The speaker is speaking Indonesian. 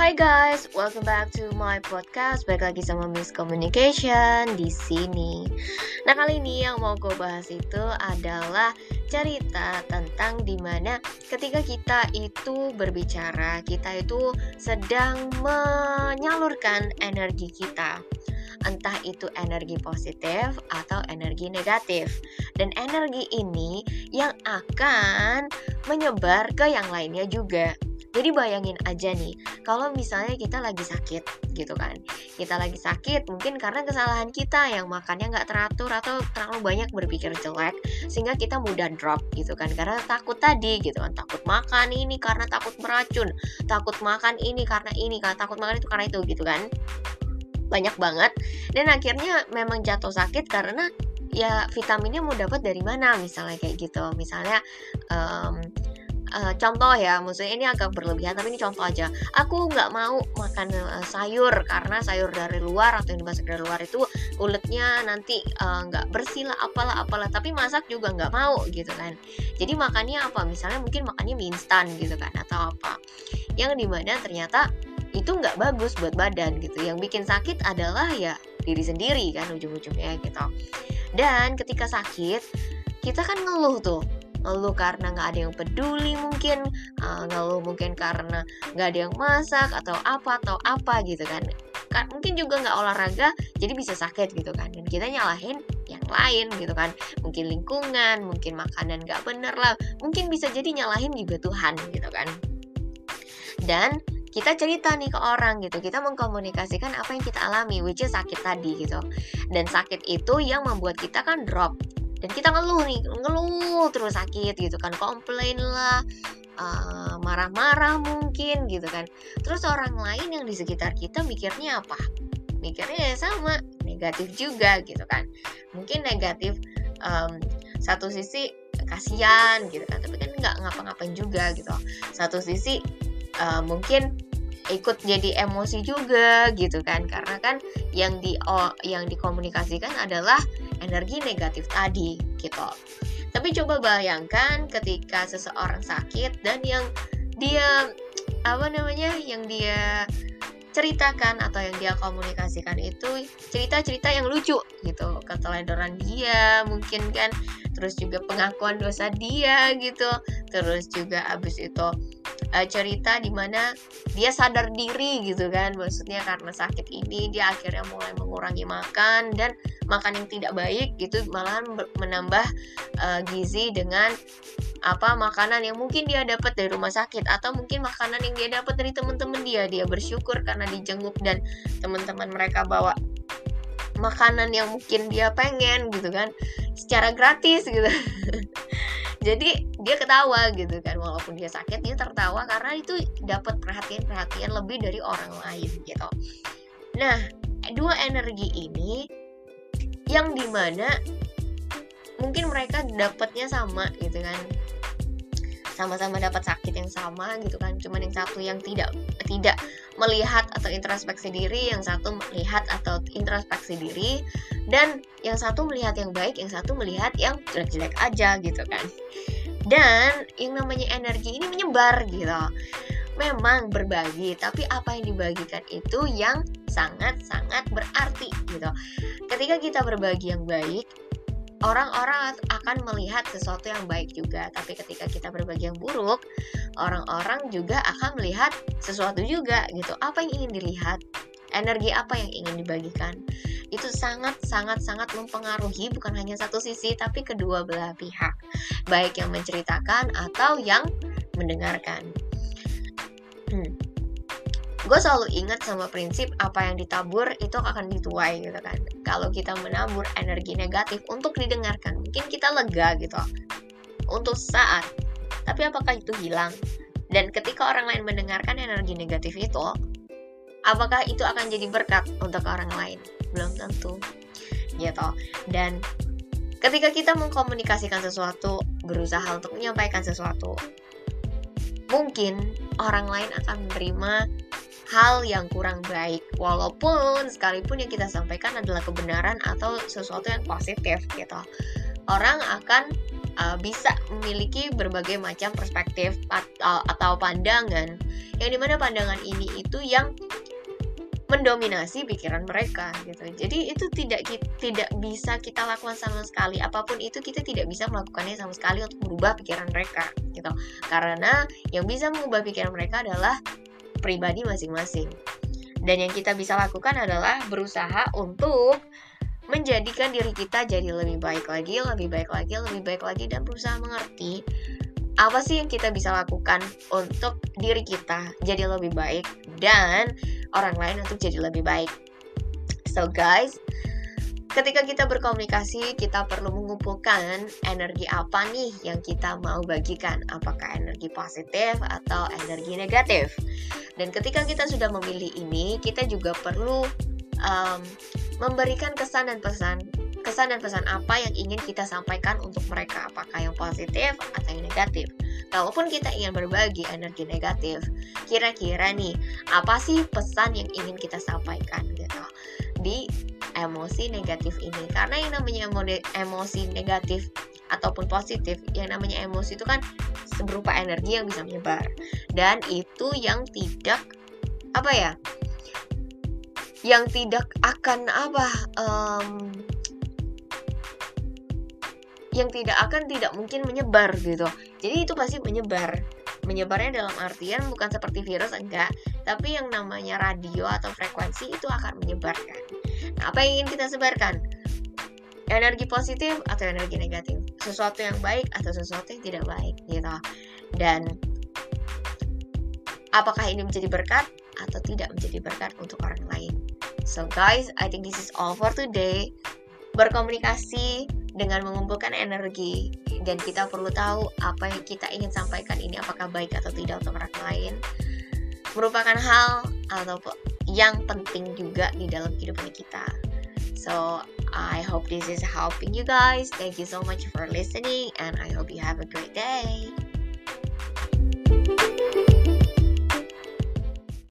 Hai guys, welcome back to my podcast. Balik lagi sama Miss Communication di sini. Nah kali ini yang mau gue bahas itu adalah cerita tentang di mana ketika kita itu berbicara, kita itu sedang menyalurkan energi kita entah itu energi positif atau energi negatif. Dan energi ini yang akan menyebar ke yang lainnya juga. Jadi bayangin aja nih, kalau misalnya kita lagi sakit gitu kan, kita lagi sakit mungkin karena kesalahan kita yang makannya nggak teratur atau terlalu banyak berpikir jelek, sehingga kita mudah drop gitu kan, karena takut tadi gitu kan, takut makan ini karena takut meracun, takut makan ini karena ini, karena takut makan itu karena itu gitu kan. Banyak banget. Dan akhirnya memang jatuh sakit karena ya vitaminnya mau dapat dari mana misalnya kayak gitu. Misalnya um, uh, contoh ya maksudnya ini agak berlebihan tapi ini contoh aja. Aku nggak mau makan uh, sayur karena sayur dari luar atau yang dimasak dari luar itu kulitnya nanti nggak uh, bersih lah apalah apalah. Tapi masak juga nggak mau gitu kan. Jadi makannya apa? Misalnya mungkin makannya mie instan gitu kan atau apa. Yang di mana ternyata itu nggak bagus buat badan gitu. Yang bikin sakit adalah ya diri sendiri kan ujung-ujungnya gitu. Dan ketika sakit kita kan ngeluh tuh ngeluh karena nggak ada yang peduli mungkin uh, ngeluh mungkin karena nggak ada yang masak atau apa atau apa gitu kan. Kan mungkin juga nggak olahraga jadi bisa sakit gitu kan. Dan kita nyalahin yang lain gitu kan. Mungkin lingkungan mungkin makanan nggak bener lah. Mungkin bisa jadi nyalahin juga Tuhan gitu kan. Dan kita cerita nih ke orang gitu. Kita mengkomunikasikan apa yang kita alami which is sakit tadi gitu. Dan sakit itu yang membuat kita kan drop dan kita ngeluh nih ngeluh terus sakit gitu kan komplain lah marah marah-marah mungkin gitu kan. Terus orang lain yang di sekitar kita mikirnya apa? Mikirnya ya sama negatif juga gitu kan. Mungkin negatif um, satu sisi kasihan gitu kan tapi kan nggak ngapa-ngapain juga gitu. Satu sisi uh, mungkin ikut jadi emosi juga gitu kan. Karena kan yang di yang dikomunikasikan adalah energi negatif tadi gitu. Tapi coba bayangkan ketika seseorang sakit dan yang dia apa namanya yang dia ceritakan atau yang dia komunikasikan itu cerita-cerita yang lucu gitu keteledoran dia mungkin kan terus juga pengakuan dosa dia gitu terus juga abis itu uh, cerita di mana dia sadar diri gitu kan. Maksudnya karena sakit ini dia akhirnya mulai mengurangi makan dan makan yang tidak baik gitu malahan menambah uh, gizi dengan apa makanan yang mungkin dia dapat dari rumah sakit atau mungkin makanan yang dia dapat dari teman-teman dia. Dia bersyukur karena dijenguk dan teman-teman mereka bawa makanan yang mungkin dia pengen gitu kan secara gratis gitu. Jadi dia ketawa gitu kan. Walaupun dia sakit dia tertawa karena itu dapat perhatian-perhatian lebih dari orang lain gitu. Nah dua energi ini yang di mana mungkin mereka dapatnya sama gitu kan. Sama-sama dapat sakit yang sama gitu kan. Cuman yang satu yang tidak tidak melihat atau introspeksi diri yang satu melihat atau introspeksi diri dan yang satu melihat yang baik yang satu melihat yang jelek-jelek aja gitu kan dan yang namanya energi ini menyebar gitu. Memang berbagi tapi apa yang dibagikan itu yang sangat-sangat berarti gitu. Ketika kita berbagi yang baik orang-orang akan melihat sesuatu yang baik juga. Tapi ketika kita berbagi yang buruk orang-orang juga akan melihat sesuatu juga gitu. Apa yang ingin dilihat? Energi apa yang ingin dibagikan itu sangat sangat sangat mempengaruhi bukan hanya satu sisi tapi kedua belah pihak. Baik yang menceritakan atau yang mendengarkan. Hmm. Gue selalu ingat sama prinsip apa yang ditabur itu akan dituai gitu kan. Kalau kita menabur energi negatif untuk didengarkan mungkin kita lega gitu. Untuk saat. Tapi apakah itu hilang? Dan ketika orang lain mendengarkan energi negatif itu apakah itu akan jadi berkat untuk orang lain? Belum tentu. Gitu dan ketika kita mengkomunikasikan sesuatu berusaha untuk menyampaikan sesuatu mungkin orang lain akan menerima hal yang kurang baik. Walaupun sekalipun yang kita sampaikan adalah kebenaran atau sesuatu yang positif gitu orang akan uh, bisa memiliki berbagai macam perspektif atau, atau pandangan. Yang di mana pandangan ini itu yang mendominasi pikiran mereka gitu. Jadi itu tidak tidak bisa kita lakukan sama sekali. Apa pun itu kita tidak bisa melakukannya sama sekali untuk merubah pikiran mereka gitu. Karena yang bisa mengubah pikiran mereka adalah pribadi masing-masing. Dan yang kita bisa lakukan adalah berusaha untuk menjadikan diri kita jadi lebih baik lagi, lebih baik lagi, lebih baik lagi dan berusaha mengerti apa sih yang kita bisa lakukan untuk diri kita jadi lebih baik dan orang lain untuk jadi lebih baik. So guys, ketika kita berkomunikasi, kita perlu mengumpulkan energi apa nih yang kita mau bagikan, apakah energi positif atau energi negatif. Dan ketika kita sudah memilih ini, kita juga perlu um, memberikan kesan dan pesan kesan dan pesan apa yang ingin kita sampaikan untuk mereka, apakah yang positif atau yang negatif. Kalaupun kita ingin berbagi energi negatif, kira-kira nih apa sih pesan yang ingin kita sampaikan gitu di emosi negatif ini? Karena yang namanya emosi negatif ataupun positif, yang namanya emosi itu kan berupa energi yang bisa menyebar dan itu yang tidak apa ya? Yang tidak akan apa? Um, yang tidak akan tidak mungkin menyebar gitu. Jadi itu pasti menyebar. Menyebarnya dalam artian bukan seperti virus enggak, tapi yang namanya radio atau frekuensi itu akan menyebarkan. Nah, apa yang ingin kita sebarkan? Energi positif atau energi negatif? Sesuatu yang baik atau sesuatu yang tidak baik gitu. Dan apakah ini menjadi berkat atau tidak menjadi berkat untuk orang lain? So guys, I think this is all for today. Berkomunikasi dengan mengumpulkan energi dan kita perlu tahu apa yang kita ingin sampaikan ini apakah baik atau tidak untuk orang lain merupakan hal atau yang penting juga di dalam kehidupan kita. So I hope this is helping you guys. Thank you so much for listening and I hope you have a great day.